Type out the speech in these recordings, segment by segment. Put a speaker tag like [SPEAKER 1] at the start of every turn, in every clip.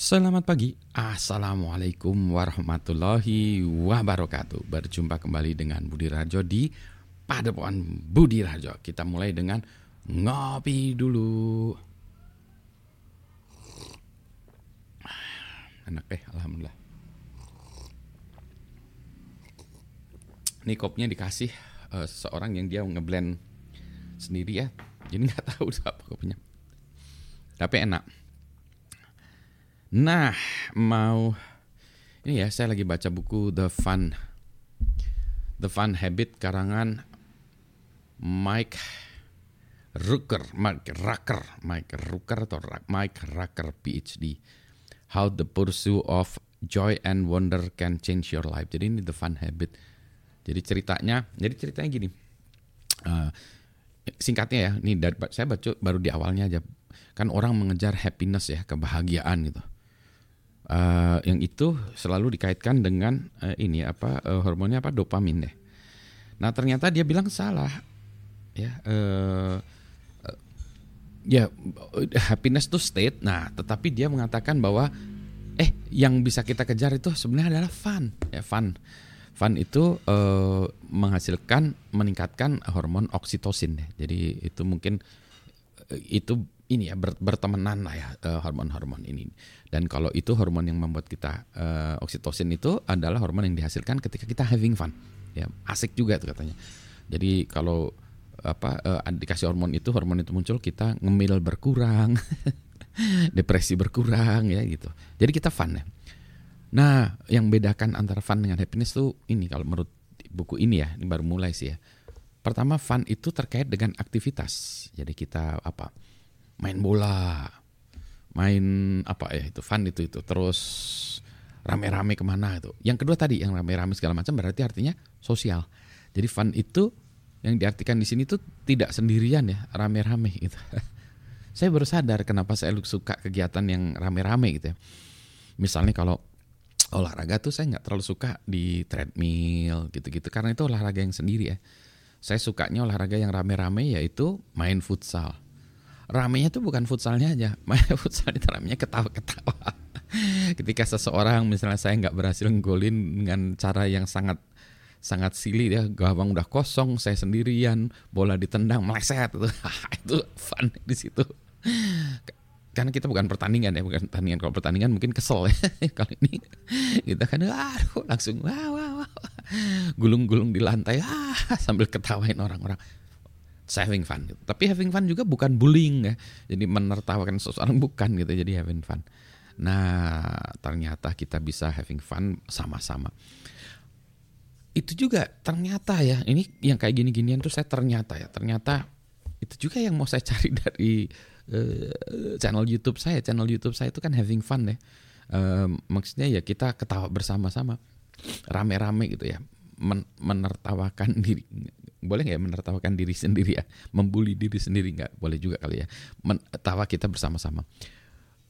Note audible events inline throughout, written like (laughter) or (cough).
[SPEAKER 1] Selamat pagi, Assalamualaikum warahmatullahi wabarakatuh. Berjumpa kembali dengan Budi Rajo di Padepokan Budi Rajo. Kita mulai dengan ngopi dulu. Enak deh, Alhamdulillah. Ini kopnya dikasih uh, seorang yang dia ngeblend sendiri ya. Jadi nggak tahu (laughs) siapa kopinya. Tapi enak Nah, mau ini ya saya lagi baca buku The Fun The Fun Habit karangan Mike Rucker, Mike Rucker, Mike Rucker atau Mike Rucker PhD. How the pursuit of joy and wonder can change your life. Jadi ini The Fun Habit. Jadi ceritanya, jadi ceritanya gini. Uh, singkatnya ya, ini dari saya baca baru di awalnya aja. Kan orang mengejar happiness ya, kebahagiaan gitu uh, yang itu selalu dikaitkan dengan uh, ini apa uh, hormonnya apa dopamin deh. Nah ternyata dia bilang salah ya uh, uh, ya (laughs) happiness itu state. Nah tetapi dia mengatakan bahwa eh yang bisa kita kejar itu sebenarnya adalah fun ya fun. Fun itu uh, menghasilkan meningkatkan hormon oksitosin deh. Jadi itu mungkin itu ini ya bertemanan lah ya hormon-hormon ini. Dan kalau itu hormon yang membuat kita uh, oksitosin itu adalah hormon yang dihasilkan ketika kita having fun. Ya, asik juga itu katanya. Jadi kalau apa uh, dikasih hormon itu hormon itu muncul kita ngemil berkurang, (laughs) depresi berkurang ya gitu. Jadi kita fun ya. Nah, yang bedakan antara fun dengan happiness tuh ini kalau menurut buku ini ya, ini baru mulai sih ya. Pertama fun itu terkait dengan aktivitas. Jadi kita apa? Main bola, main apa ya itu fun itu itu terus rame-rame ke mana itu. Yang kedua tadi yang rame-rame segala macam berarti artinya sosial. Jadi fun itu yang diartikan di sini tuh tidak sendirian ya rame-rame gitu. (laughs) saya baru sadar kenapa saya suka kegiatan yang rame-rame gitu ya. Misalnya kalau olahraga tuh saya nggak terlalu suka di treadmill gitu-gitu karena itu olahraga yang sendiri ya. Saya sukanya olahraga yang rame-rame yaitu main futsal ramenya tuh bukan futsalnya aja. (laughs) Futsal itu ramenya ketawa-ketawa. (laughs) Ketika seseorang misalnya saya nggak berhasil golin dengan cara yang sangat sangat silly ya gawang udah kosong saya sendirian bola ditendang meleset. (laughs) Itu itu fun di situ. Karena kita bukan pertandingan ya bukan pertandingan. Kalau pertandingan mungkin kesel ya. Kalau ini kita kan aduh langsung wah wah wah. Gulung-gulung di lantai ah sambil ketawain orang-orang having fun gitu. Tapi having fun juga bukan bullying ya. Jadi menertawakan seseorang bukan gitu. Jadi having fun. Nah, ternyata kita bisa having fun sama-sama. Itu juga ternyata ya, ini yang kayak gini-ginian tuh saya ternyata ya, ternyata itu juga yang mau saya cari (laughs) dari uh, channel YouTube saya. Channel YouTube saya itu kan having fun ya. Uh, maksudnya ya kita ketawa bersama-sama, rame-rame gitu ya, Men menertawakan diri. Boleh nggak ya menertawakan diri sendiri ya? Membuli diri sendiri nggak? Boleh juga kali ya. Tawa kita bersama-sama.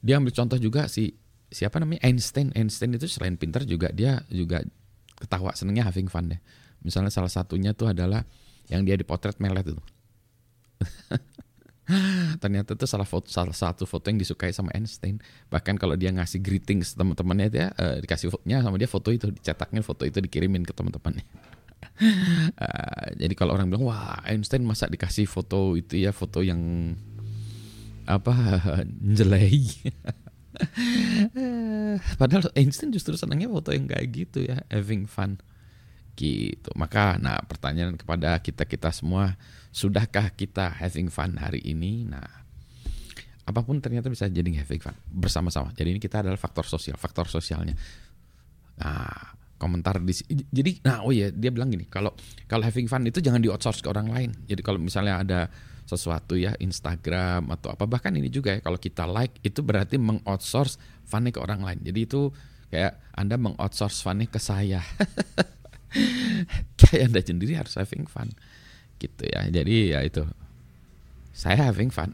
[SPEAKER 1] Dia ambil contoh juga si siapa namanya? Einstein. Einstein itu selain pintar juga dia juga ketawa senengnya having fun deh. Misalnya salah satunya tuh adalah yang dia dipotret melet itu (laughs) ternyata itu salah foto salah satu foto yang disukai sama Einstein. Bahkan kalau dia ngasih greetings teman-temannya dia uh, dikasih fotonya sama dia foto itu dicetaknya foto itu dikirimin ke teman-temannya. Uh, (laughs) jadi kalau orang bilang wah Einstein masa dikasih foto itu ya foto yang apa (laughs) jelek (laughs) padahal Einstein justru senangnya foto yang kayak gitu ya having fun gitu. Maka nah pertanyaan kepada kita kita semua sudahkah kita having fun hari ini? Nah apa pun ternyata bisa jadi having fun bersama-sama. Jadi ini kita adalah faktor sosial faktor sosialnya. Nah komentar di jadi nah oh iya dia bilang gini kalau kalau having fun itu jangan di outsource ke orang lain. Jadi kalau misalnya ada sesuatu ya Instagram atau apa bahkan ini juga ya kalau kita like itu berarti mengoutsource funnya ke orang lain. Jadi itu kayak anda mengoutsource funnya ke saya (laughs) (laughs) kayak anda sendiri harus having fun gitu ya jadi ya itu saya having fun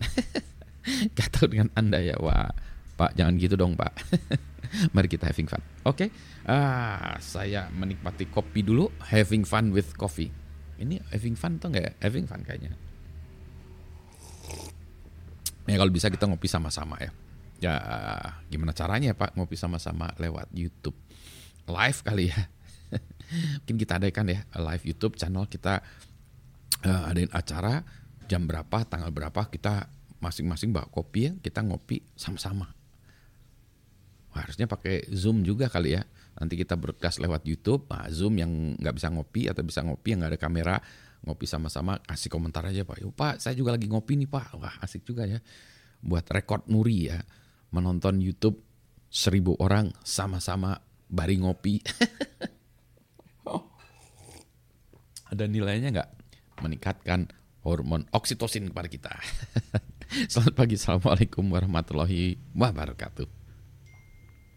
[SPEAKER 1] (laughs) gak tahu dengan anda ya wah pak jangan gitu dong pak (laughs) Mari kita having fun. Oke, okay? ah, saya menikmati kopi dulu. Having fun with coffee. Ini having fun atau enggak ya? Having fun kayaknya. Ya kalau bisa kita ngopi sama-sama ya. Ya gimana caranya Pak ngopi sama-sama lewat YouTube live kali ya. Mungkin kita adakan ya live YouTube channel kita uh, adain acara jam berapa, tanggal berapa kita masing-masing bawa kopi ya, kita ngopi sama-sama. harusnya pakai Zoom juga kali ya. Nanti kita berkas lewat YouTube, nah, Zoom yang nggak bisa ngopi atau bisa ngopi yang nggak ada kamera, ngopi sama-sama, kasih komentar aja Pak. Yuk Pak, saya juga lagi ngopi nih Pak. Wah asik juga ya. Buat rekor Nuri ya, menonton YouTube seribu orang sama-sama bari ngopi. (laughs) ada nilainya nggak? Meningkatkan hormon oksitosin kepada kita. (laughs) Selamat pagi, Assalamualaikum warahmatullahi wabarakatuh.